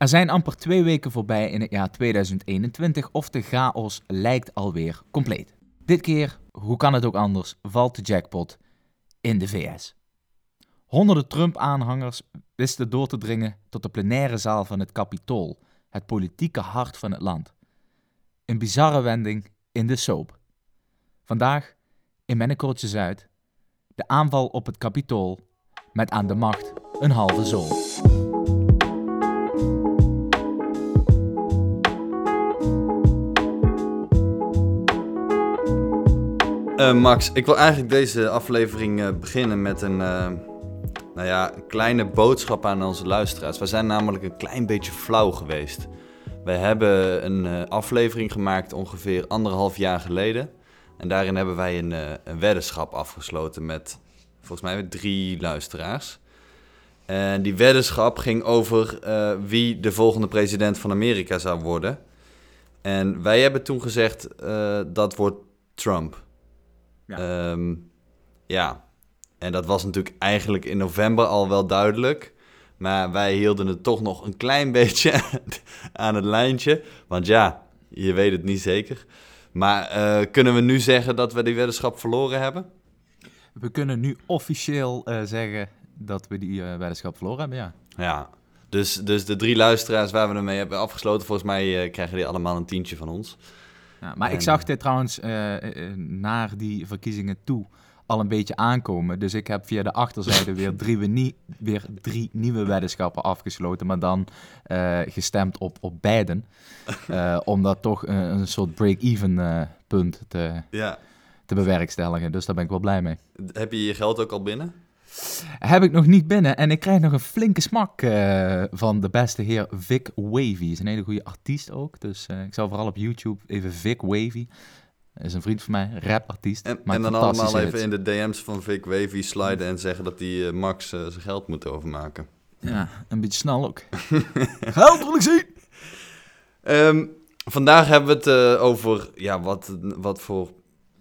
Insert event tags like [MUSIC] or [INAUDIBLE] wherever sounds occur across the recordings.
Er zijn amper twee weken voorbij in het jaar 2021 of de chaos lijkt alweer compleet. Dit keer, hoe kan het ook anders, valt de jackpot in de VS. Honderden Trump-aanhangers wisten door te dringen tot de plenaire zaal van het Capitool, het politieke hart van het land. Een bizarre wending in de soap. Vandaag, in Mennekoortje Zuid, de aanval op het Capitool met aan de macht een halve zoon. Uh, Max, ik wil eigenlijk deze aflevering uh, beginnen met een, uh, nou ja, een kleine boodschap aan onze luisteraars. We zijn namelijk een klein beetje flauw geweest. Wij hebben een aflevering gemaakt ongeveer anderhalf jaar geleden. En daarin hebben wij een, een weddenschap afgesloten met volgens mij drie luisteraars. En die weddenschap ging over wie de volgende president van Amerika zou worden. En wij hebben toen gezegd dat wordt Trump. Ja. Ehm, ja, en dat was natuurlijk eigenlijk in november al wel duidelijk. Maar wij hielden het toch nog een klein [LAUGHS] beetje aan het lijntje. Want ja, je weet het niet zeker. Maar eh, kunnen we nu zeggen dat we die weddenschap verloren hebben? We kunnen nu officieel uh, zeggen dat we die uh, weddenschap verloren hebben, ja. Ja, dus, dus de drie luisteraars waar we ermee hebben afgesloten, volgens mij krijgen die allemaal een tientje van ons. Ja, maar ik zag dit trouwens uh, naar die verkiezingen toe al een beetje aankomen. Dus ik heb via de achterzijde weer drie, weer drie nieuwe weddenschappen afgesloten, maar dan uh, gestemd op, op beiden. [LAUGHS] om dat toch een, een soort break-even punt te, ja. te bewerkstelligen. Dus daar ben ik wel blij mee. Heb je je geld ook al binnen? Heb ik nog niet binnen. En ik krijg nog een flinke smak uh, van de beste heer Vic Wavy. Is een hele goede artiest ook. Dus uh, ik zal vooral op YouTube even Vic Wavy. Is een vriend van mij, rapartiest. En, en dan allemaal even in de DM's van Vic Wavy sliden en zeggen dat hij uh, Max zijn geld moet overmaken. Ja, een beetje snel ook. [LAUGHS] geld wil ik zien! Um, vandaag hebben we het over ja, wat, wat voor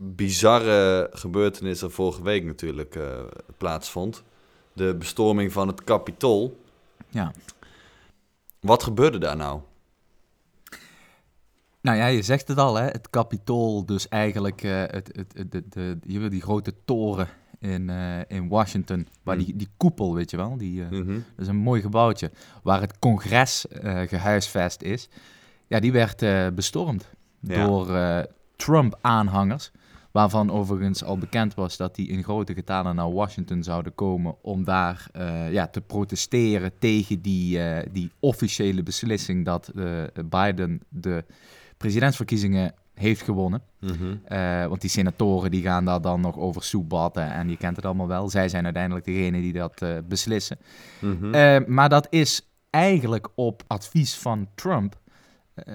bizarre gebeurtenis er vorige week natuurlijk uh, plaatsvond. De bestorming van het Capitool. Ja. Wat gebeurde daar nou? Nou ja, je zegt het al, hè? het Capitool, dus eigenlijk uh, het, het, het, de, de, die, die grote toren in, uh, in Washington, waar mm. die, die koepel, weet je wel, die, mm -hmm. dat is een mooi gebouwtje, waar het congres gehuisvest is. Ja, die werd bestormd ja. door Trump-aanhangers. Waarvan overigens al bekend was dat die in grote getalen naar Washington zouden komen om daar uh, ja, te protesteren tegen die, uh, die officiële beslissing dat uh, Biden de presidentsverkiezingen heeft gewonnen. Mm -hmm. want die senatoren die gaan daar dan nog over soebatten en je kent het allemaal wel. Zij zijn uiteindelijk degene die dat beslissen. Mm -hmm. maar dat is eigenlijk op advies van Trump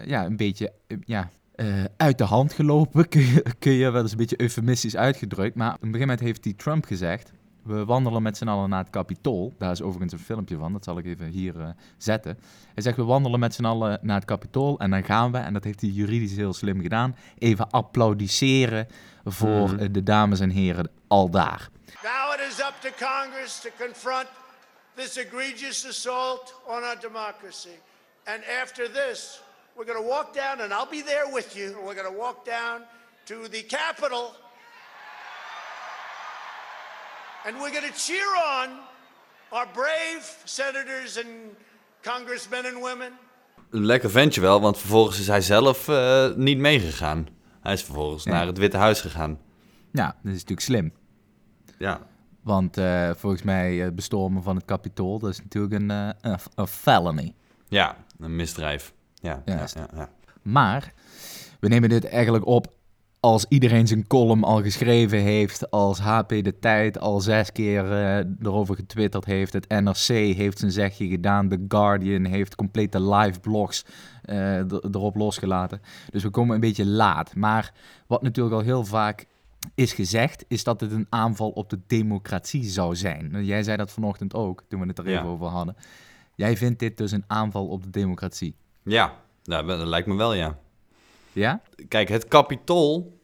ja, een beetje ja, uh, uit de hand gelopen, [LAUGHS] kun je, kun je wel eens een beetje eufemistisch uitgedrukt. Maar op een gegeven moment heeft die Trump gezegd, we wandelen met z'n allen naar het Capitool. Daar is overigens een filmpje van, dat zal ik even hier uh, zetten. Hij zegt, we wandelen met z'n allen naar het Capitool en dan gaan we, en dat heeft hij juridisch heel slim gedaan, even applaudisseren voor mm. uh, de dames en heren al daar. Now it is up to Congress to confront this egregious assault on our democracy. And after this, We're going to walk down, and I'll be there with you. We're going to walk down to the Capitol. And we're going to cheer on our brave senators and congressmen and women. Een lekker ventje wel, want vervolgens is hij zelf uh, niet meegegaan. Hij is vervolgens ja. naar het Witte Huis gegaan. Ja, dat is natuurlijk slim. Ja. Want uh, volgens mij het bestormen van het kapitool, dat is natuurlijk een, uh, een felony. Ja, een misdrijf. Ja, ja, ja, Maar we nemen dit eigenlijk op als iedereen zijn column al geschreven heeft, als HP de Tijd al zes keer uh, erover getwitterd heeft, het NRC heeft zijn zegje gedaan, The Guardian heeft complete live blogs uh, erop losgelaten. Dus we komen een beetje laat. Maar wat natuurlijk al heel vaak is gezegd, is dat het een aanval op de democratie zou zijn. Jij zei dat vanochtend ook, toen we het er even over hadden. Jij vindt dit dus een aanval op de democratie. Ja, nou, dat lijkt me wel, ja. Ja? Kijk, het kapitool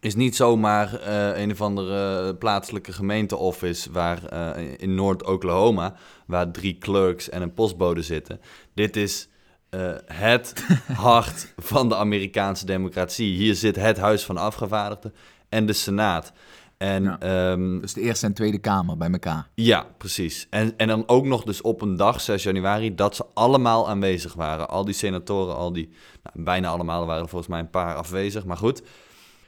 is niet zomaar uh, een of andere plaatselijke gemeenteoffice waar, uh, in Noord-Oklahoma, waar drie clerks en een postbode zitten. Dit is uh, het [LAUGHS] hart van de Amerikaanse democratie. Hier zit het Huis van Afgevaardigden en de Senaat. En, ja, um, dus de Eerste en Tweede Kamer bij elkaar. Ja, precies. En, en dan ook nog dus op een dag, 6 januari, dat ze allemaal aanwezig waren. Al die senatoren, al die, nou, bijna allemaal, waren er volgens mij een paar afwezig, maar goed.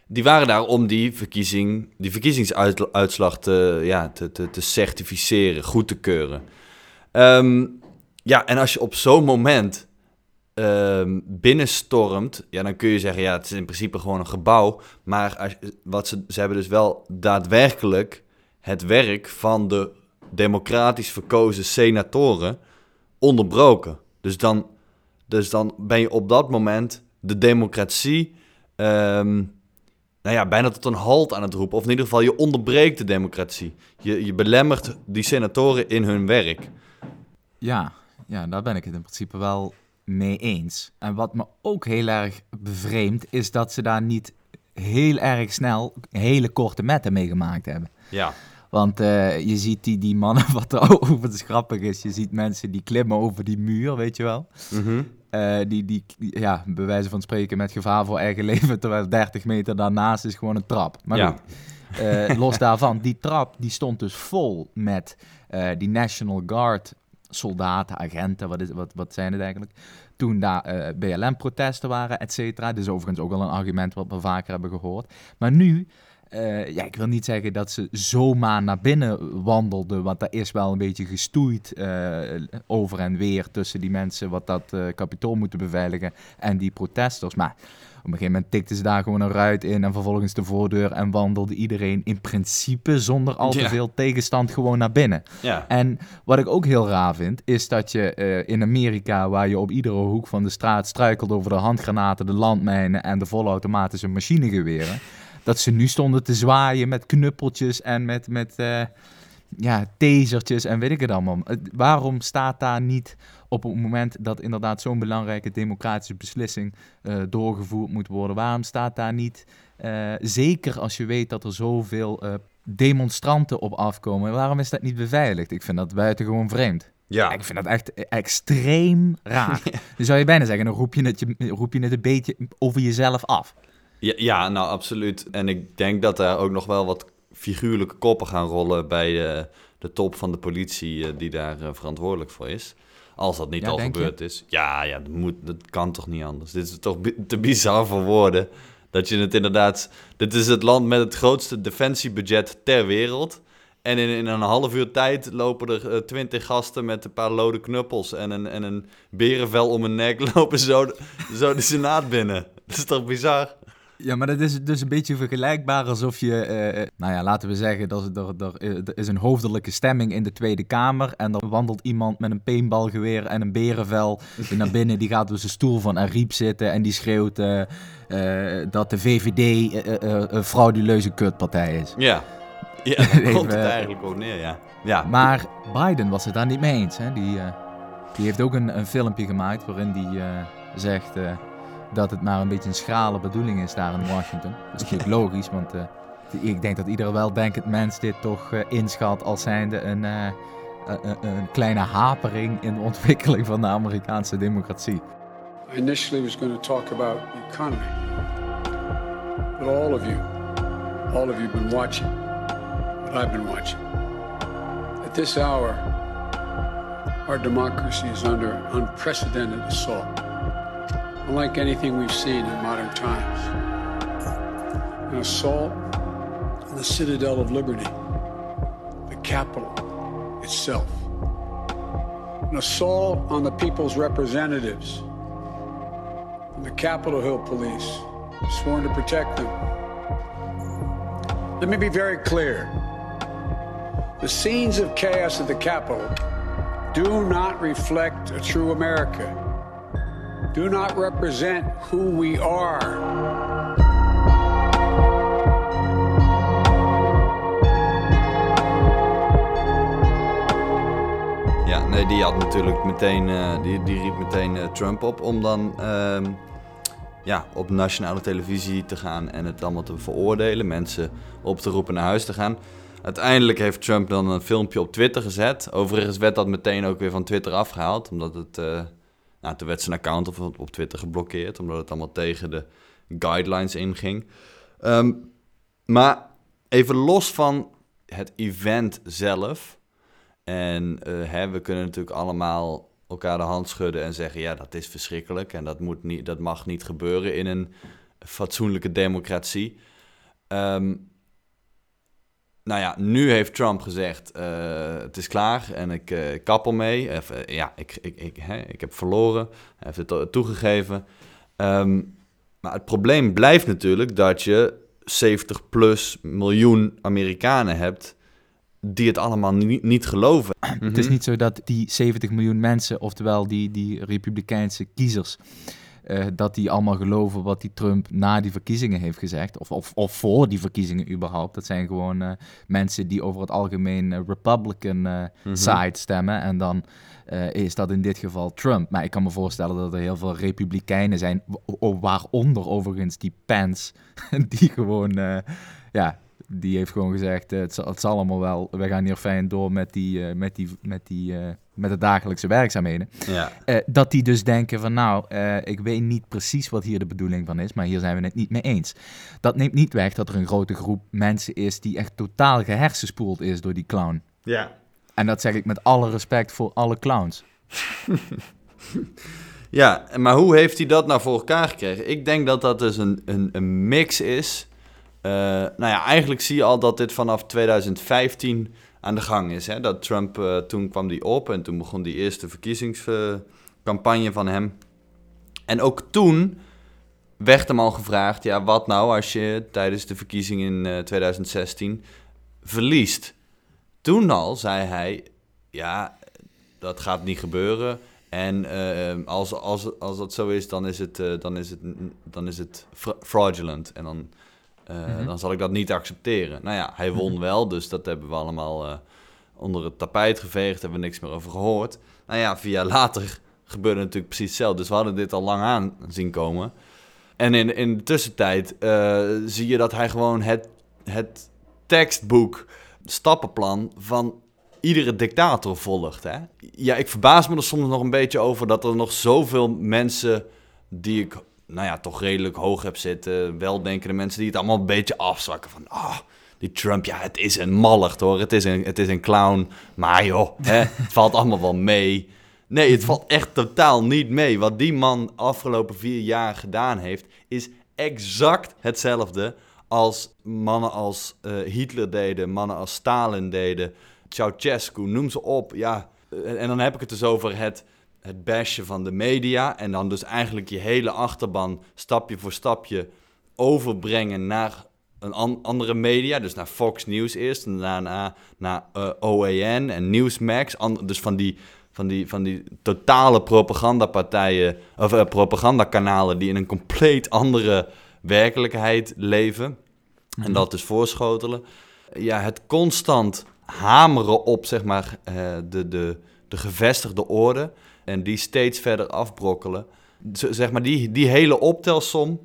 Die waren daar om die, verkiezing, die verkiezingsuitslag te, ja, te, te, te certificeren, goed te keuren. Um, ja, en als je op zo'n moment um, binnenstormt, ja, dan kun je zeggen, ja, het is in principe gewoon een gebouw. Maar als, wat ze, ze hebben dus wel daadwerkelijk het werk van de democratisch verkozen senatoren onderbroken. Dus dan, dus dan ben je op dat moment de democratie, um, nou ja, bijna tot een halt aan het roepen. Of in ieder geval, je onderbreekt de democratie. Je, je belemmert die senatoren in hun werk. Ja, ja, daar ben ik het in principe wel mee eens. En wat me ook heel erg bevreemdt, is dat ze daar niet heel erg snel hele korte metten mee gemaakt hebben. Ja. Want uh, je ziet die, die mannen, [LAUGHS] wat er over het grappig is, je ziet mensen die klimmen over die muur, weet je wel. Mm uh, die, die, ja, bij wijze van spreken met gevaar voor eigen [LAUGHS] leven, terwijl 30 meter daarnaast is gewoon een trap. Maar ja. goed, uh, los [LAUGHS] daarvan, die trap die stond dus vol met die National Guard soldaten, agenten, wat, is, wat, wat zijn het eigenlijk? Toen daar eh, BLM-protesten waren, et cetera. Dus overigens ook wel een argument wat we vaker hebben gehoord. Maar nu, uh, ja, ik wil niet zeggen dat ze zomaar naar binnen wandelden, want daar is wel een beetje gestoeid uh, over en weer tussen die mensen wat dat kapitool moeten beveiligen en die protesters. Maar een gegeven moment tikten ze daar gewoon een ruit in en vervolgens de voordeur en wandelde iedereen in principe zonder al te veel tegenstand gewoon naar binnen. Ja. En wat ik ook heel raar vind, is dat je uh, in Amerika, waar je op iedere hoek van de straat struikelt over de handgranaten, de landmijnen en de volautomatische machinegeweren, [LAUGHS] dat ze nu stonden te zwaaien met knuppeltjes en met, met uh, ja, tasertjes en weet ik het allemaal. Waarom staat daar niet op het moment dat inderdaad zo'n belangrijke democratische beslissing uh, doorgevoerd moet worden? Waarom staat daar niet, uh, zeker als je weet dat er zoveel uh, demonstranten op afkomen, waarom is dat niet beveiligd? Ik vind dat buitengewoon vreemd. Ja. Ik vind dat echt extreem raar. [LAUGHS] Dan zou je bijna zeggen, dan roep je, het, roep je het een beetje over jezelf af. Ja, ja, nou absoluut. En ik denk dat er ook nog wel wat figuurlijke koppen gaan rollen bij de, de top van de politie die daar verantwoordelijk voor is. Als dat niet al gebeurd is. Ja, ja dat, moet, dat kan toch niet anders. Dit is toch te bizar voor woorden. Dat je het inderdaad... Dit is het land met het grootste defensiebudget ter wereld. En in, in een half uur tijd lopen er uh, twintig gasten met een paar lode knuppels en een, en een berenvel om hun nek [LAUGHS] lopen zo, zo de Senaat binnen. Dat is toch bizar? Ja, maar dat is dus een beetje vergelijkbaar alsof je, uh, nou ja, laten we zeggen, dat er, er, er, is een hoofdelijke stemming in de Tweede Kamer en dan wandelt iemand met een paintballgeweer en een berenvel naar binnen, die gaat op zijn stoel van Ariep zitten en die schreeuwt uh, uh, dat de VVD een frauduleuze kutpartij is. Ja, ja [LAUGHS] daar komt het eigenlijk ook neer, ja. ja. Maar Biden was het daar niet mee eens, hè. Die, die heeft ook een, een filmpje gemaakt waarin die zegt dat het maar een beetje een schrale bedoeling is daar in Washington. Dat is natuurlijk [LAUGHS] logisch, want uh, ik denk dat ieder wel denkend mens dit toch uh, inschat als zijnde een, uh, een, een kleine hapering in de ontwikkeling van de Amerikaanse democratie. I initially was going to talk about the economy. But all of you, all of you have been watching what I've been watching. At this hour, our democracy is under unprecedented assault. Unlike anything we've seen in modern times. An assault on the citadel of liberty, the Capitol itself. An assault on the people's representatives, the Capitol Hill Police, sworn to protect them. Let me be very clear. The scenes of chaos at the Capitol do not reflect a true America. Do not represent who we are. Ja, nee, die had natuurlijk meteen, uh, die, die riep meteen uh, Trump op om dan uh, ja, op nationale televisie te gaan en het allemaal te veroordelen. Mensen op te roepen naar huis te gaan. Uiteindelijk heeft Trump dan een filmpje op Twitter gezet. Overigens werd dat meteen ook weer van Twitter afgehaald. Omdat het. Nou, toen werd zijn account op, op Twitter geblokkeerd. Omdat het allemaal tegen de guidelines inging. Ehm, maar even los van het event zelf. En uh, hè, we kunnen natuurlijk allemaal elkaar de hand schudden en zeggen: ja, dat is verschrikkelijk en dat, moet niet, dat mag niet gebeuren in een fatsoenlijke democratie. Um, nou ja, nu heeft Trump gezegd: uh, het is klaar en ik uh, kap ermee. Even, ja, ik, ik, ik, hè, ik heb verloren. Hij heeft het toegegeven. Um, maar het probleem blijft natuurlijk dat je 70 plus miljoen Amerikanen hebt die het allemaal niet, niet geloven. [CLEARS THROAT] Het is mhm. niet zo dat die 70 miljoen mensen, oftewel die, die Republikeinse kiezers, uh, dat die allemaal geloven wat die Trump na die verkiezingen heeft gezegd. Of, of, of voor die verkiezingen überhaupt. Dat zijn gewoon uh, mensen die over het algemeen uh, Republican mm -hmm. side stemmen. En dan is dat in dit geval Trump. Maar ik kan me voorstellen dat er heel veel Republikeinen zijn, waaronder overigens die Pence, [LAUGHS] die gewoon ja, die heeft gewoon gezegd, het, zal, het, zal, allemaal wel, we gaan hier fijn door met, die, met, die, met, die, met de dagelijkse werkzaamheden. Ja. dat die dus denken van nou, ik weet niet precies wat hier de bedoeling van is, maar hier zijn we het niet mee eens. Dat neemt niet weg dat er een grote groep mensen is die echt totaal gehersenspoeld is door die clown. Ja. En dat zeg ik met alle respect voor alle clowns. [LAUGHS] ja, maar hoe heeft hij dat nou voor elkaar gekregen? Ik denk dat dat dus een, een, een mix is uh, nou ja, eigenlijk zie je al dat dit vanaf 2015 aan de gang is. Hè? Dat Trump, uh, toen kwam die op en toen begon die eerste verkiezingscampagne van hem. En ook toen werd hem al gevraagd, ja, wat nou als je tijdens de verkiezing in uh, 2016 verliest? Toen al zei hij, ja, dat gaat niet gebeuren. En uh, als, als, als dat zo is, dan is het, dan is het, dan is het fraudulent. En dan uh, dan zal ik dat niet accepteren. Nou ja, hij won mhm. wel, dus dat hebben we allemaal uh, onder het tapijt geveegd, hebben we niks meer over gehoord. Nou ja, vier jaar later gebeurde natuurlijk precies hetzelfde. Dus we hadden dit al lang aan zien komen. En in, in de tussentijd uh, zie je dat hij gewoon het, het tekstboek, stappenplan van iedere dictator volgt. Hè? Ja, ik verbaas me er soms nog een beetje over dat er nog zoveel mensen die ik nou ja, toch redelijk hoog heb zitten. Weldenkende mensen die het allemaal een beetje afzwakken. Van, ah, die Trump, ja, het is een mallig hoor. Het is een, het is een clown. Maar joh, hè, [LAUGHS] het valt allemaal wel mee. Nee, het valt echt totaal niet mee. Wat die man afgelopen vier jaar gedaan heeft, is exact hetzelfde als mannen als uh, Hitler deden, mannen als Stalin deden, Ceausescu, noem ze op. Ja, en dan heb ik het dus over het het bashen van de media. En dan dus eigenlijk je hele achterban stapje voor stapje overbrengen naar een andere media. Dus naar Fox News eerst en daarna naar uh, eh, OAN en Newsmax. dus van die, van, die, van die totale propagandapartijen of uh, propagandakanalen die in een compleet andere werkelijkheid leven. En mhm. dat dus voorschotelen. Ja, het constant hameren op zeg maar, uh, de, de, de gevestigde orde en die steeds verder afbrokkelen. zeg maar, die, die hele optelsom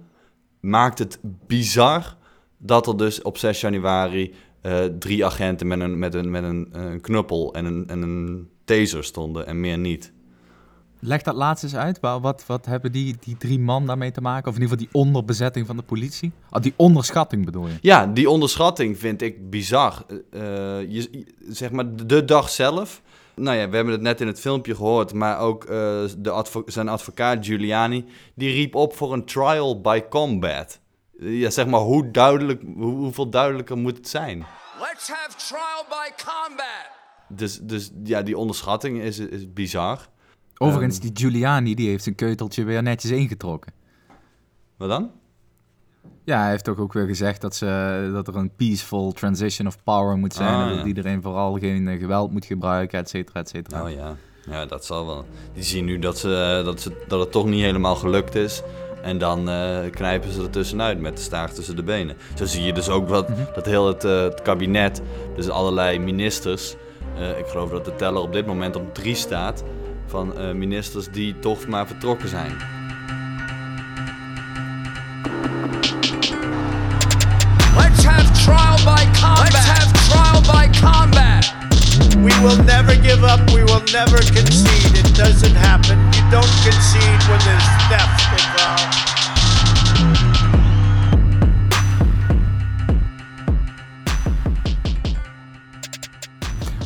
maakt het bizar dat er dus op 6 januari uh, drie agenten met een, met een, met een, een knuppel en een, en een taser stonden en meer niet. Leg dat laatst eens uit. Wat, wat hebben die, die drie man daarmee te maken? Of in ieder geval die onderbezetting van de politie? Oh, die onderschatting bedoel je? Ja, die onderschatting vind ik bizar. Uh, je, zeg maar, de dag zelf nou ja, we hebben het net in het filmpje gehoord, maar ook uh, de zijn advocaat Giuliani, die riep op voor een trial by combat. Ja, zeg maar, hoe duidelijk, hoe, hoeveel duidelijker moet het zijn? Let's have trial by combat. Dus, dus ja, die onderschatting is, is bizar. Overigens, um, die Giuliani, die heeft zijn keuteltje weer netjes ingetrokken. Wat dan? Ja, hij heeft toch ook weer gezegd dat, ze, dat er een peaceful transition of power moet zijn. Ah, en dat iedereen vooral geen eh, geweld moet gebruiken, et cetera, et cetera. Oh ja. ja, dat zal wel. Die zien nu dat, ze, dat, ze, dat het toch niet helemaal gelukt is. En dan uh, knijpen ze er tussenuit met de staart tussen de benen. Zo zie je dus ook wat, mhm. dat heel het, uh, het, kabinet, dus allerlei ministers. Uh, ik geloof dat de teller op dit moment op drie staat. Van ministers die toch maar vertrokken zijn. Trial by combat. Let's have trial by combat. We will never give up. We will never concede. It doesn't happen. You don't concede when there's theft involved.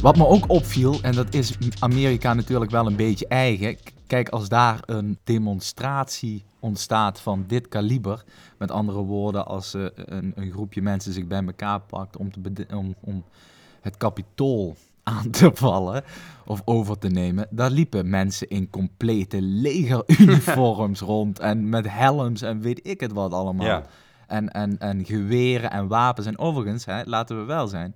Wat me ook opviel, en dat is Amerika natuurlijk wel een beetje eigen. Kijk, als daar een demonstratie ontstaat van dit kaliber, met andere woorden, als uh, een, een, groepje mensen zich bij elkaar pakt om, te om, om het kapitool [LAUGHS] aan te vallen of over te nemen, daar liepen mensen in complete legeruniforms [LAUGHS] rond en met helms en weet ik het wat allemaal. En, en, en geweren en wapens. En overigens, hè, laten we wel zijn,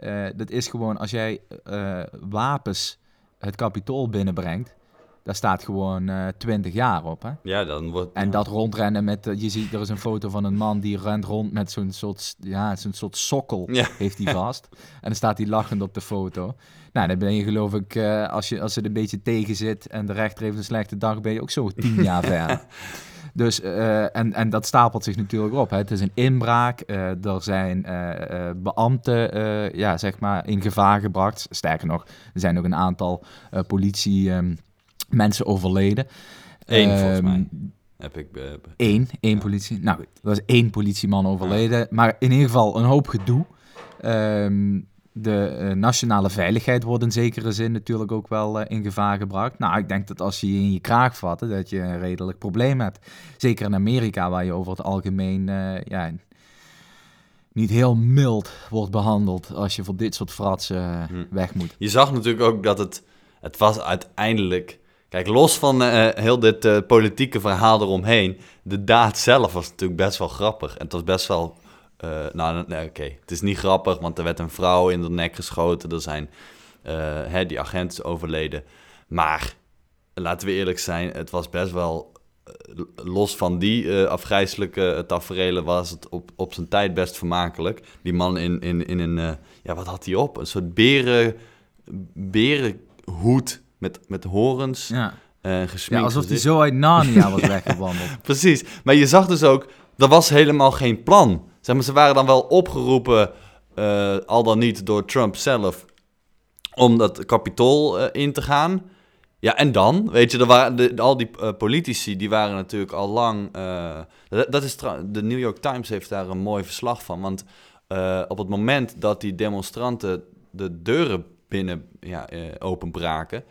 uh, dat is gewoon als jij uh, wapens het kapitool binnenbrengt, daar staat gewoon uh, eh, 20 jaar op. Hè? Ja, dan wordt. En dat rondrennen met. je ziet, er is een foto van een man die rent rond met zo'n soort. Ja, zo'n soort sokkel heeft hij vast. en dan staat hij lachend op de foto. Nou, dan ben je geloof ik, als, je, als het een beetje tegen zit en de rechter heeft een slechte dag, ben je ook zo tien [LAUGHS] jaar ver. Dus, uh, en, en dat stapelt zich natuurlijk op. Hè. Het is een inbraak. Uh, er zijn uh, beambten ja, zeg maar in gevaar gebracht. Sterker nog, er zijn ook een aantal politie um, mensen overleden. Eén volgens ehm, mij. Heb ik Eén, één politie. Nou, er is één politieman overleden. Maar in ieder geval een hoop gedoe. Um, de eh, nationale veiligheid wordt in zekere zin natuurlijk ook wel uh, in gevaar gebracht. Nou, ik denk dat als je je in je kraag vat, dat je een redelijk probleem hebt. Zeker in Amerika, waar je over het algemeen ja, niet heel mild wordt behandeld als je voor dit soort fratsen hm. weg moet. Je zag natuurlijk ook dat het, het was uiteindelijk... Kijk, los van heel dit politieke verhaal eromheen, de daad zelf was natuurlijk best wel grappig. En het was best wel nou, nee, oké. Het is niet grappig, want er werd een vrouw in de nek geschoten. Er zijn, hè, die agent is overleden. Maar, laten we eerlijk zijn, het was best wel... Los van die afgrijzelijke tafereelen was het op, op zijn tijd best vermakelijk. Die man in, in, in een... ja, wat had hij op? Een soort beren, berenhoed met, met horens. Ja. Uh, ja, alsof hij zo uit Narnia was [LAUGHS] weggewandeld. Precies. Maar je zag dus ook, er was helemaal geen plan. Zeg maar, ze waren dan wel opgeroepen, uh, al dan niet door Trump zelf, om dat kapitool uh, in te gaan. Ja, en dan? Weet je, er waren de, al die uh, politici, die waren natuurlijk al lang... dat is de New York Times heeft daar een mooi verslag van. Want op het moment dat die demonstranten de deuren binnen ja, openbraken...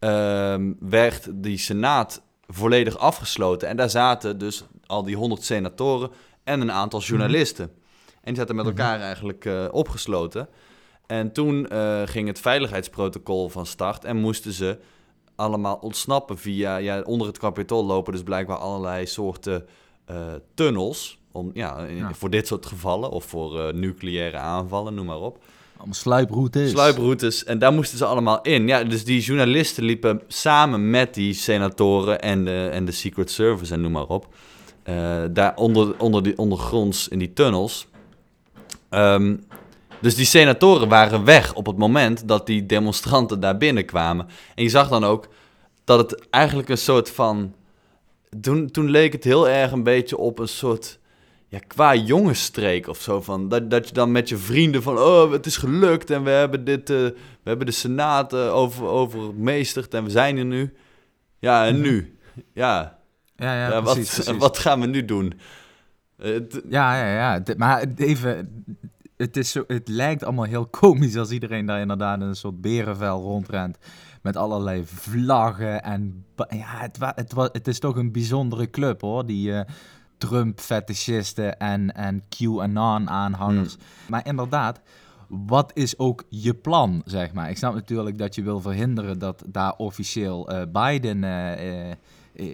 Ehm, werd die senaat volledig afgesloten. En daar zaten dus al die honderd senatoren en een aantal journalisten. En die zaten met mhm. elkaar eigenlijk uh, opgesloten. En toen uh, ging het veiligheidsprotocol van start en moesten ze allemaal ontsnappen via, ja, onder het kapitool lopen dus blijkbaar allerlei soorten uh, tunnels. Om, ja, Voor dit soort gevallen of voor nucleaire aanvallen, noem maar op. Allemaal sluiproutes. Sluiproutes. En daar moesten ze allemaal in. Ja, dus die journalisten liepen samen met die senatoren en de, en de Secret Service en noem maar op. Uh, daar onder, onder die, ondergronds in die tunnels. Um, dus die senatoren waren weg op het moment dat die demonstranten daar binnenkwamen. En je zag dan ook dat het eigenlijk een soort van. Toen, toen leek het heel erg een beetje op een soort. Ja, qua jongensstreek of zo. Van, dat, dat je dan met je vrienden van. Oh, het is gelukt en we hebben, dit, uh, we hebben de Senaat uh, over, overmeesterd en we zijn er nu. Ja, en mhm. nu? Ja, ja, ja, ja precies, wat, [LAUGHS] wat, gaan we nu doen? ja, ja, ja. maar even, het, is zo, het lijkt allemaal heel komisch als iedereen daar inderdaad in een soort berenvel rondrent. Met allerlei vlaggen en... Ja, het, het, het, het is toch een bijzondere club hoor, die... Uh, Trump-fetischisten en, en QAnon-aanhangers. Hmm. Maar inderdaad, wat is ook je plan, zeg maar? Ik snap natuurlijk dat je wil verhinderen dat daar officieel uh, Biden uh,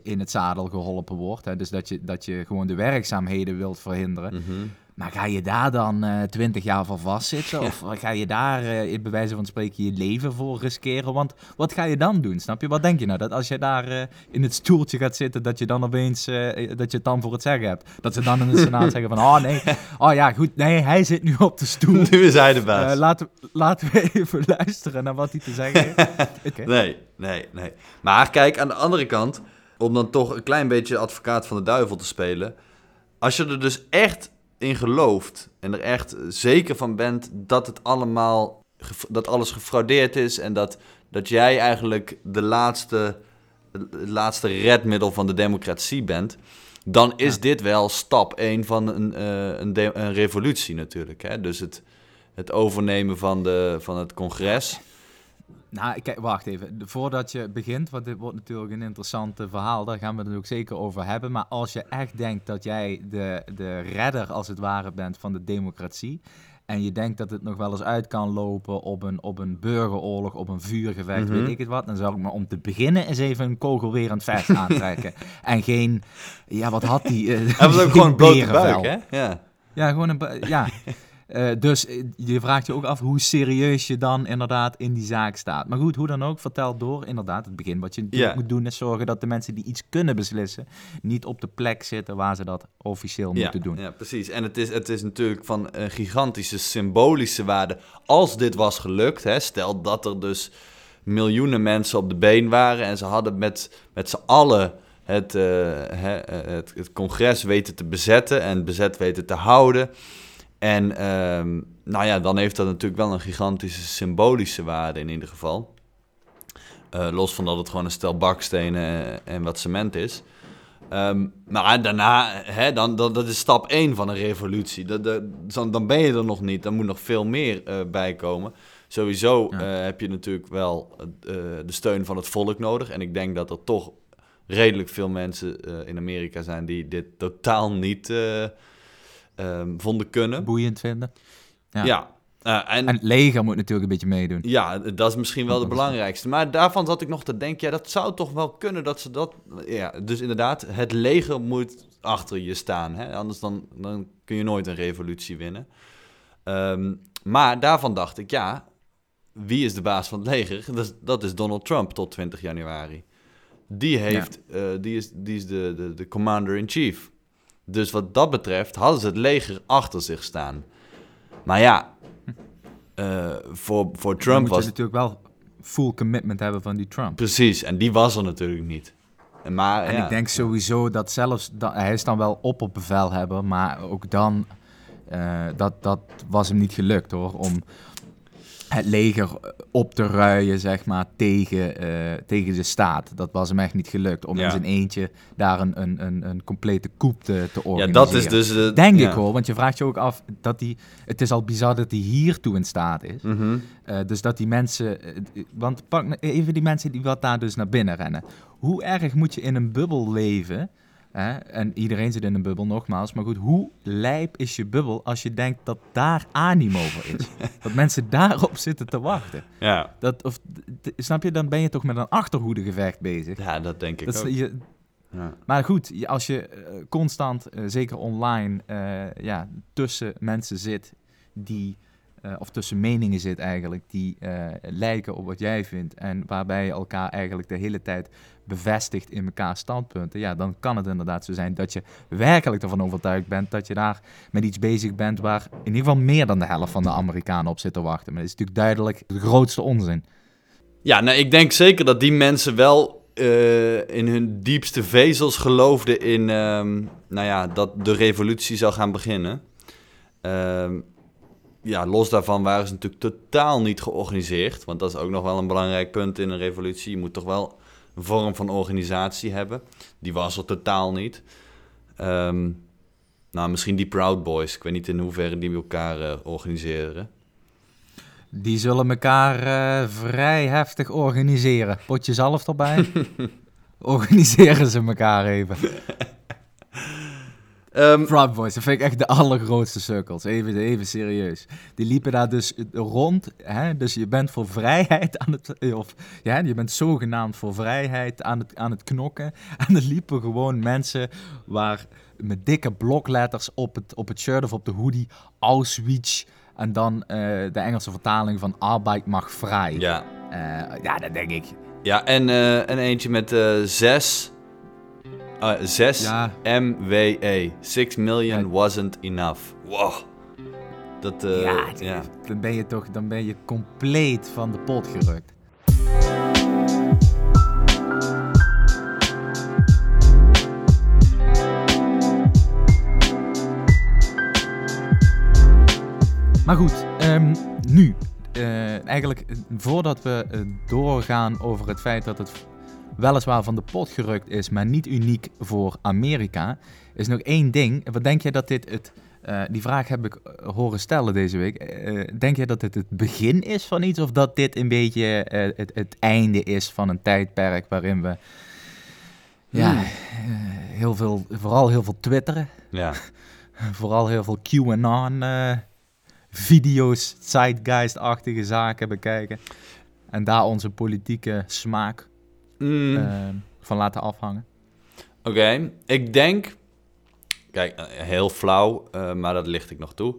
in het zadel geholpen wordt. Hè? Dus dat je, dat je gewoon de werkzaamheden wilt verhinderen. Mhm. Maar ga je daar dan eh, twintig jaar voor vastzitten? Of ga je daar uh, bij wijze van spreken je leven voor riskeren? Want wat ga je dan doen? Snap je? Wat denk je nou? Dat als je daar uh, in het stoeltje gaat zitten, dat je dan opeens dat je het dan voor het zeggen hebt. Dat ze dan in de Senaat zeggen van, oh nee, oh ja, goed, nee, hij zit nu op de stoel. [LAUGHS] Nu is hij de baas. laten, laten we even [LAUGHS] luisteren naar wat hij te zeggen heeft. [LAUGHS] Nee, nee, nee. Maar kijk, aan de andere kant om dan toch een klein beetje advocaat van de duivel te spelen. als je er dus echt in gelooft en er echt zeker van bent dat het allemaal, dat alles gefraudeerd is en dat, dat jij eigenlijk de laatste, het laatste redmiddel van de democratie bent, dan is dit wel stap 1 van een, uh, een, een, revolutie natuurlijk. Hè? Dus het, het overnemen van, de, van het congres. Nou, kijk, wacht even. Voordat je begint, want dit wordt natuurlijk een interessant verhaal, daar gaan we het ook zeker over hebben. Maar als je echt denkt dat jij de, de redder, als het ware, bent van de democratie. En je denkt dat het nog wel eens uit kan lopen op een, op een burgeroorlog, op een vuurgevecht, weet mhm. ik het wat. Dan zou ik maar om te beginnen eens even een kogelwerend vest [LAUGHS] aantrekken. en geen, ja, wat had die? Uh, Hij was ook [LAUGHS] gewoon een blote buik, hè? Ja. Ja, gewoon een, ja. [LAUGHS] Uh, dus eh, je vraagt je ook af hoe serieus je dan inderdaad in die zaak staat. Maar goed, hoe dan ook, vertel door inderdaad het begin. Wat je moet doen is zorgen dat de mensen die iets kunnen beslissen... niet op de plek zitten waar ze dat officieel moeten doen. Ja, precies. En het is, het is natuurlijk van een gigantische symbolische waarde. Als dit was gelukt, hè, stel dat er dus miljoenen mensen op de been waren... en ze hadden met, met z'n allen... Het, uh, het, het congres weten te bezetten en bezet weten te houden... En ehm, nou ja, dan heeft dat natuurlijk wel een gigantische symbolische waarde in ieder geval. Uh, los van dat het gewoon een stel bakstenen en wat cement is. Um, maar daarna, hè, dan, dat is stap 1 van een revolutie. Dat, dat, dan ben je er nog niet. Dan moet nog veel meer uh, bij komen. Sowieso uh, heb je natuurlijk wel de steun van het volk nodig. En ik denk dat er toch redelijk veel mensen in Amerika zijn die dit totaal niet um, vonden kunnen. Boeiend vinden. Ja. ja. Uh, en, en, het leger moet natuurlijk een beetje meedoen. Ja, dat is misschien wel de belangrijkste. Maar daarvan zat ik nog te denken, ja, dat zou toch wel kunnen dat ze dat... Ja, dus inderdaad, het leger moet achter je staan. Hè? Anders dan, dan kun je nooit een revolutie winnen. Um, maar daarvan dacht ik, ja, wie is de baas van het leger? Dat is, dat is Donald Trump tot 20 januari. Die, heeft, ja. uh, die is, die is de, de, de commander-in-chief. Dus wat dat betreft hadden ze het leger achter zich staan. Maar ja, uh, voor, voor Trump moet was... Je natuurlijk wel full commitment hebben van die Trump. Precies, en die was er natuurlijk niet. En, maar, en ik denk sowieso dat zelfs... Dat, hij is dan wel op op bevel hebben, maar ook dan... Uh, dat, dat was hem niet gelukt hoor, om het leger op te ruien, zeg maar, tegen, uh, tegen de staat. Dat was hem echt niet gelukt om in zijn eentje daar een, een, een, een complete coup te, te organiseren. Ja, dat is dus... Uh, Denk ik hoor, want je vraagt je ook af dat hij... Het is al bizar dat hij hiertoe in staat is. Mm -hmm. uh, dus dat die mensen... want pak even die mensen die wat daar dus naar binnen rennen. Hoe erg moet je in een bubbel leven... Hè? En iedereen zit in een bubbel, nogmaals. Maar goed, hoe lijp is je bubbel als je denkt dat daar animo voor is? [LAUGHS] dat mensen daarop zitten te wachten. Ja. Dat, of, snap je, dan ben je toch met een achterhoedegevecht bezig. Ja, dat denk ik dat ook. Je, ja. Maar goed, als je uh, constant, uh, zeker online, uh, ja, tussen mensen zit die uh, of tussen meningen zit eigenlijk, die uh, lijken op wat jij vindt en waarbij je elkaar eigenlijk de hele tijd bevestigt in elkaar standpunten, ja, dan kan het inderdaad zo zijn dat je werkelijk ervan overtuigd bent dat je daar met iets bezig bent waar in ieder geval meer dan de helft van de Amerikanen op zit te wachten. Maar dat is natuurlijk duidelijk de grootste onzin. Ja, nou, ik denk zeker dat die mensen wel uh, in hun diepste vezels geloofden in, um, nou ja, dat de revolutie zou gaan beginnen. Um, ja, los daarvan waren ze natuurlijk totaal niet georganiseerd. Want dat is ook nog wel een belangrijk punt in een revolutie. Je moet toch wel een vorm van organisatie hebben. Die was er totaal niet. Um, nou, misschien die Proud Boys. Ik weet niet in hoeverre die elkaar uh, organiseren. Die zullen elkaar uh, vrij heftig organiseren. Potje zalf erbij. [LAUGHS] organiseren ze elkaar even. Um, Proud Boys, dat vind ik echt de allergrootste cirkels. Even, even serieus. Die liepen daar dus rond. Hè? Dus je bent voor vrijheid aan het... Eh, of ja, je bent zogenaamd voor vrijheid aan het, aan het knokken. [LAUGHS] En er liepen gewoon mensen waar met dikke blokletters op het, op het shirt of op de hoodie... Auschwitz... En dan uh, de Engelse vertaling van arbeid mag vrij. Ja. Uh, ja, dat denk ik. Ja, en, uh, en eentje met zes uh, 6 ja. MWE. 6 million wasn't enough. Wow. Dat, eh, ja, Dan, ben je toch, dan ben je compleet van de pot gerukt. Maar goed, ehm, nu. Eh, eigenlijk eh, voordat we doorgaan over het feit dat het weliswaar van de pot gerukt is, maar niet uniek voor Amerika, is nog één ding. Wat denk jij dat dit het. Uh, die vraag heb ik horen stellen deze week. denk jij dat dit het begin is van iets, of dat dit een beetje het, het, einde is van een tijdperk waarin we. Ja, hmm. heel veel, vooral heel veel twitteren. Ja. [LAUGHS] vooral heel veel QAnon video's, zeitgeist-achtige zaken bekijken. En daar onze politieke smaak mm. uh, van laten afhangen. Oké, ik denk... Kijk, eh, heel flauw, uh, maar dat licht ik nog toe.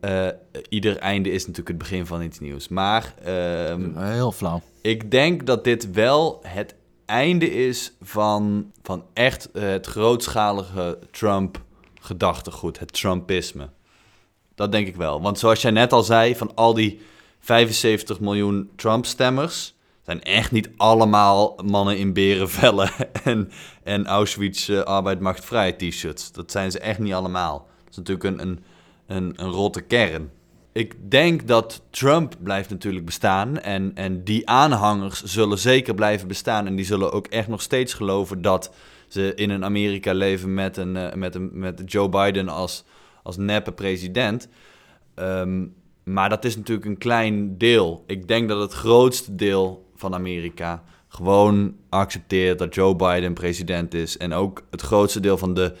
Uh, ieder einde is natuurlijk het begin van iets nieuws. Maar... Ehm, heel flauw. Ik denk dat dit wel het einde is van, van echt het grootschalige Trump-gedachtegoed. Het Trumpisme. Dat denk ik wel. Want zoals jij net al zei, van al die 75 miljoen Trump-stemmers... zijn echt niet allemaal mannen in berenvellen [LAUGHS] en, en Auschwitz uh, arbeid t-shirts. Dat zijn ze echt niet allemaal. Dat is natuurlijk een, een, een, een rotte kern. Ik denk dat Trump blijft natuurlijk bestaan en, en die aanhangers zullen zeker blijven bestaan. En die zullen ook echt nog steeds geloven dat ze in een Amerika leven met, een, uh, met, een, met Joe Biden als als neppe president. Ehm, maar dat is natuurlijk een klein deel. Ik denk dat het grootste deel van Amerika gewoon accepteert dat Joe Biden president is. En ook het grootste deel van de,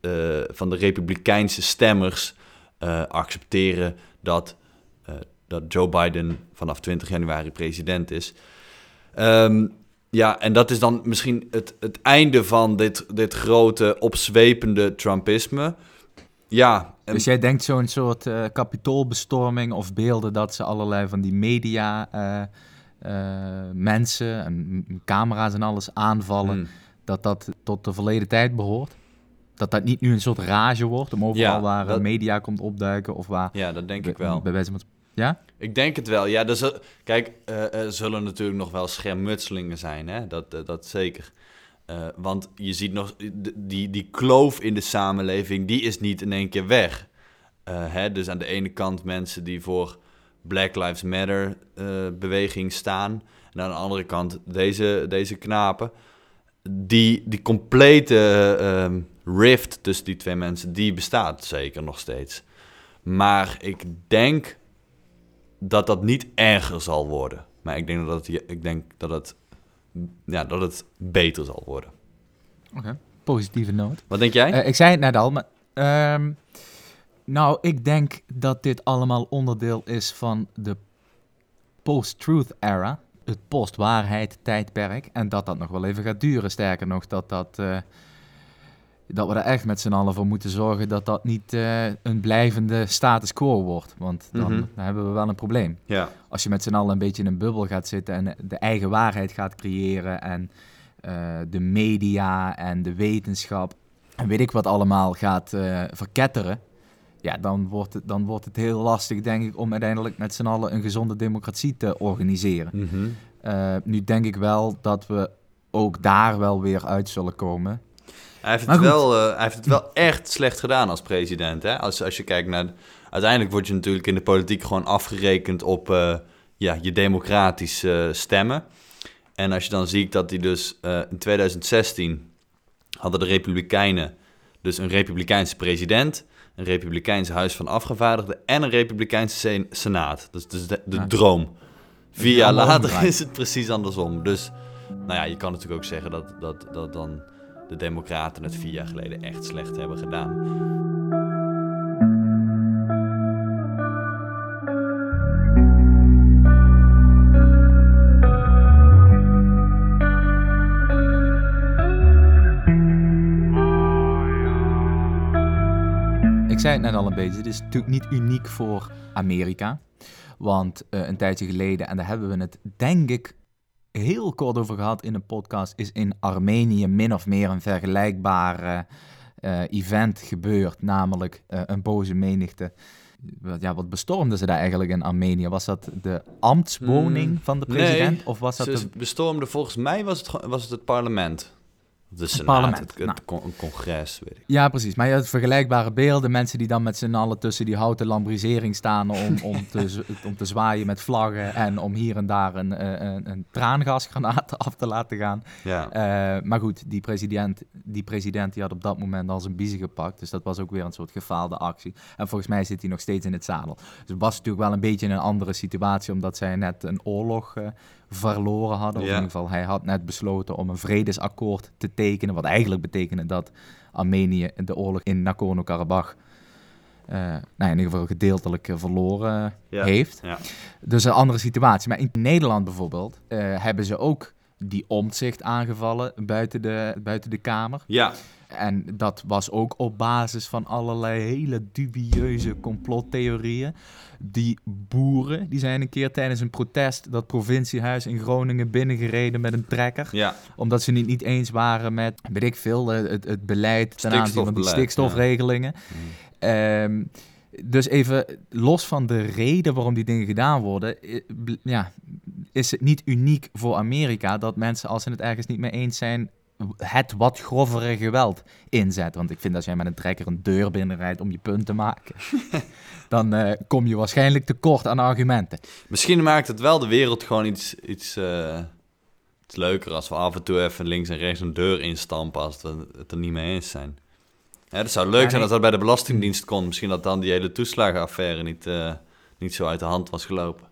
uh, van de republikeinse stemmers uh, accepteren dat, uh, dat Joe Biden vanaf 20 januari president is. Um, ja, en dat is dan misschien het, het einde van dit, dit grote opzwepende Trumpisme. Ja. Dus jij denkt zo'n soort kapitoolbestorming of beelden dat ze allerlei van die media mensen en camera's en alles aanvallen, hmm. dat dat tot de verleden tijd behoort? Dat dat niet nu een soort rage wordt om overal waar media komt opduiken of waar... Ja, dat denk ik wel. Bij wijze van... Ja? Ik denk het wel. Ja, dus, kijk, er zullen natuurlijk nog wel schermutselingen zijn, hè? Dat, dat zeker. Uh, want je ziet nog, die, die kloof in de samenleving, die is niet in één keer weg. Hè? Dus aan de ene kant mensen die voor Black Lives Matter uh, beweging staan. En aan de andere kant deze, deze knapen. Die, die complete ehm, rift tussen die twee mensen, die bestaat zeker nog steeds. Maar ik denk dat dat niet erger zal worden. Maar ik denk dat het, ik denk dat het ja, dat het beter zal worden. Oké, positieve noot. Wat denk jij? Uh, ik zei het net al, maar... Um, nou, ik denk dat dit allemaal onderdeel is van de post-truth era. Het post-waarheid tijdperk. En dat dat nog wel even gaat duren. Sterker nog, dat dat... Uh, dat we er echt met z'n allen voor moeten zorgen dat dat niet uh, een blijvende status quo wordt. Want dan, mm dan, hebben we wel een probleem. Ja. Als je met z'n allen een beetje in een bubbel gaat zitten en de eigen waarheid gaat creëren en uh, de media en de wetenschap en weet ik wat allemaal gaat uh, verketteren. Ja, dan wordt, het, dan wordt het heel lastig, denk ik, om uiteindelijk met z'n allen een gezonde democratie te organiseren. Mm -hmm. nu denk ik wel dat we ook daar wel weer uit zullen komen. Hij heeft, het wel, uh, hij heeft het wel echt slecht gedaan als president. Hè? Als, als je kijkt naar. Uiteindelijk word je natuurlijk in de politiek gewoon afgerekend op uh, ja, je democratische stemmen. En als je dan ziet dat hij dus in 2016 hadden de Republikeinen dus een Republikeinse president, een Republikeins Huis van Afgevaardigden en een Republikeinse Senaat. Dus, dus de, de ja. droom. Vier jaar later is het precies andersom. Dus nou ja, je kan natuurlijk ook zeggen dat, dat, dat dan de Democraten het vier jaar geleden echt slecht hebben gedaan. Ik zei het net al een beetje, het is natuurlijk niet uniek voor Amerika. Want uh, een tijdje geleden, en daar hebben we het denk ik heel kort over gehad in een podcast, is in Armenië min of meer een vergelijkbaar uh, event gebeurd. Namelijk uh, een boze menigte. Ja, wat bestormden ze daar eigenlijk in Armenië? Was dat de ambtswoning hmm, van de president? Nee, of was dat ze de... bestormden volgens mij was het, was het het parlement. De Senaat, parlement, het, het nou. con- een congres, weet ik. Ja, precies. Maar je had vergelijkbare beelden. Mensen die dan met z'n allen tussen die houten lambrisering staan om, [LAUGHS] om, te, om te zwaaien met vlaggen en om hier en daar een, eh, een, een traangasgranaat [LAUGHS] af te laten gaan. Ja, Eh, maar goed, die president, die president die had op dat moment al zijn biezen gepakt. Dus dat was ook weer een soort gefaalde actie. En volgens mij zit hij nog steeds in het zadel. Dus het was natuurlijk wel een beetje een andere situatie, omdat zij net een oorlog eh, verloren hadden. Of in ieder geval, hij had net besloten om een vredesakkoord te tekenen. Wat eigenlijk betekende dat Armenië de oorlog in Nagorno-Karabakh... eh, nou, in ieder geval gedeeltelijk eh, verloren Ja. heeft. ja. Dus een andere situatie. Maar in Nederland bijvoorbeeld eh, hebben ze ook die omzicht aangevallen buiten de, buiten de Kamer. ja. En dat was ook op basis van allerlei hele dubieuze complottheorieën. Die boeren, die zijn een keer tijdens een protest dat provinciehuis in Groningen binnengereden met een trekker. ja. Omdat ze niet, niet eens waren met, weet ik veel, eh, het, het beleid ten aanzien van die stikstofregelingen. Ehm, dus even los van de reden waarom die dingen gedaan worden, ja, is het niet uniek voor Amerika dat mensen, als ze het ergens niet mee eens zijn, het wat grovere geweld inzetten. Want ik vind als jij met een trekker een deur binnenrijdt om je punt te maken, [LAUGHS] dan eh, kom je waarschijnlijk tekort aan argumenten. Misschien maakt het wel de wereld gewoon iets, iets, eh, iets leuker als we af en toe even links en rechts een deur instampen als we het er niet mee eens zijn. Ja, dat zou leuk Ja, zijn als dat bij de Belastingdienst kon. Misschien dat dan die hele toeslagenaffaire niet, eh, niet zo uit de hand was gelopen.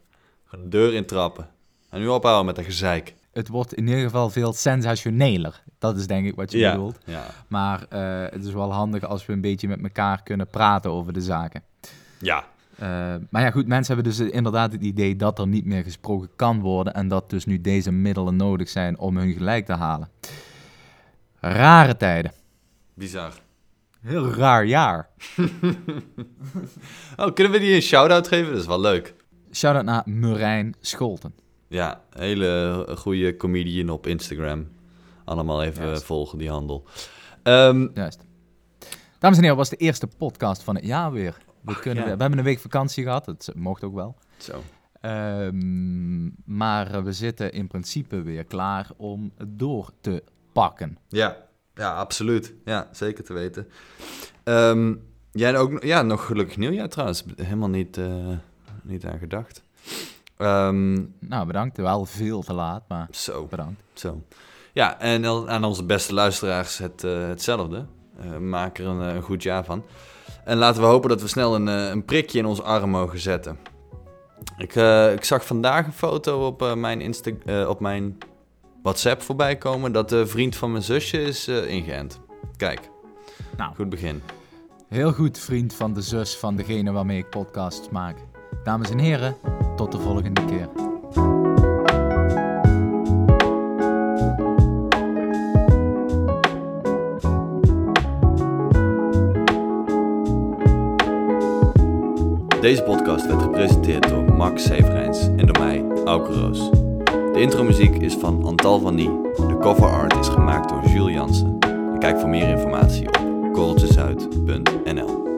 Gewoon een deur intrappen. En nu ophouden met dat gezeik. Het wordt in ieder geval veel sensationeler. Dat is denk ik wat je bedoelt. ja. Maar eh, het is wel handig als we een beetje met elkaar kunnen praten over de zaken. Ja. Eh, maar ja, goed, mensen hebben dus inderdaad het idee dat er niet meer gesproken kan worden en dat dus nu deze middelen nodig zijn om hun gelijk te halen. Rare tijden. Bizar. Heel raar jaar. [LAUGHS] Oh, kunnen we die een shout-out geven? Dat is wel leuk. Shout-out naar Murijn Scholten. Ja, hele goede comedian op Instagram. Allemaal even Juist. volgen die handel. Ehm, Juist. Dames en heren, was de eerste podcast van het jaar weer. We, kunnen ja. weer- we hebben een week vakantie gehad, dat mocht ook wel. zo. Ehm, maar we zitten in principe weer klaar om door te pakken. Ja, ja, absoluut. Ja, zeker te weten. Ehm, jij ook ja, nog gelukkig nieuwjaar trouwens. Helemaal niet, eh, niet aan gedacht. Ehm, Nou, bedankt. Wel veel te laat, maar zo, bedankt. zo. Ja, en aan onze beste luisteraars het, eh, hetzelfde. Eh, maak er een, een goed jaar van. En laten we hopen dat we snel een, een prikje in onze arm mogen zetten. Ik, ik zag vandaag een foto op, mijn Insta op mijn WhatsApp voorbij komen... dat de vriend van mijn zusje is eh, ingeënt. Kijk, Nou. goed begin. Heel goed, vriend van de zus van degene waarmee ik podcasts maak. Dames en heren, tot de volgende keer. Deze podcast werd gepresenteerd door Max Severijns en door mij, Auke Roos. De intromuziek is van Antal van Nie. De cover art is gemaakt door Jules Jansen. En kijk voor meer informatie op korreltjeshuid.nl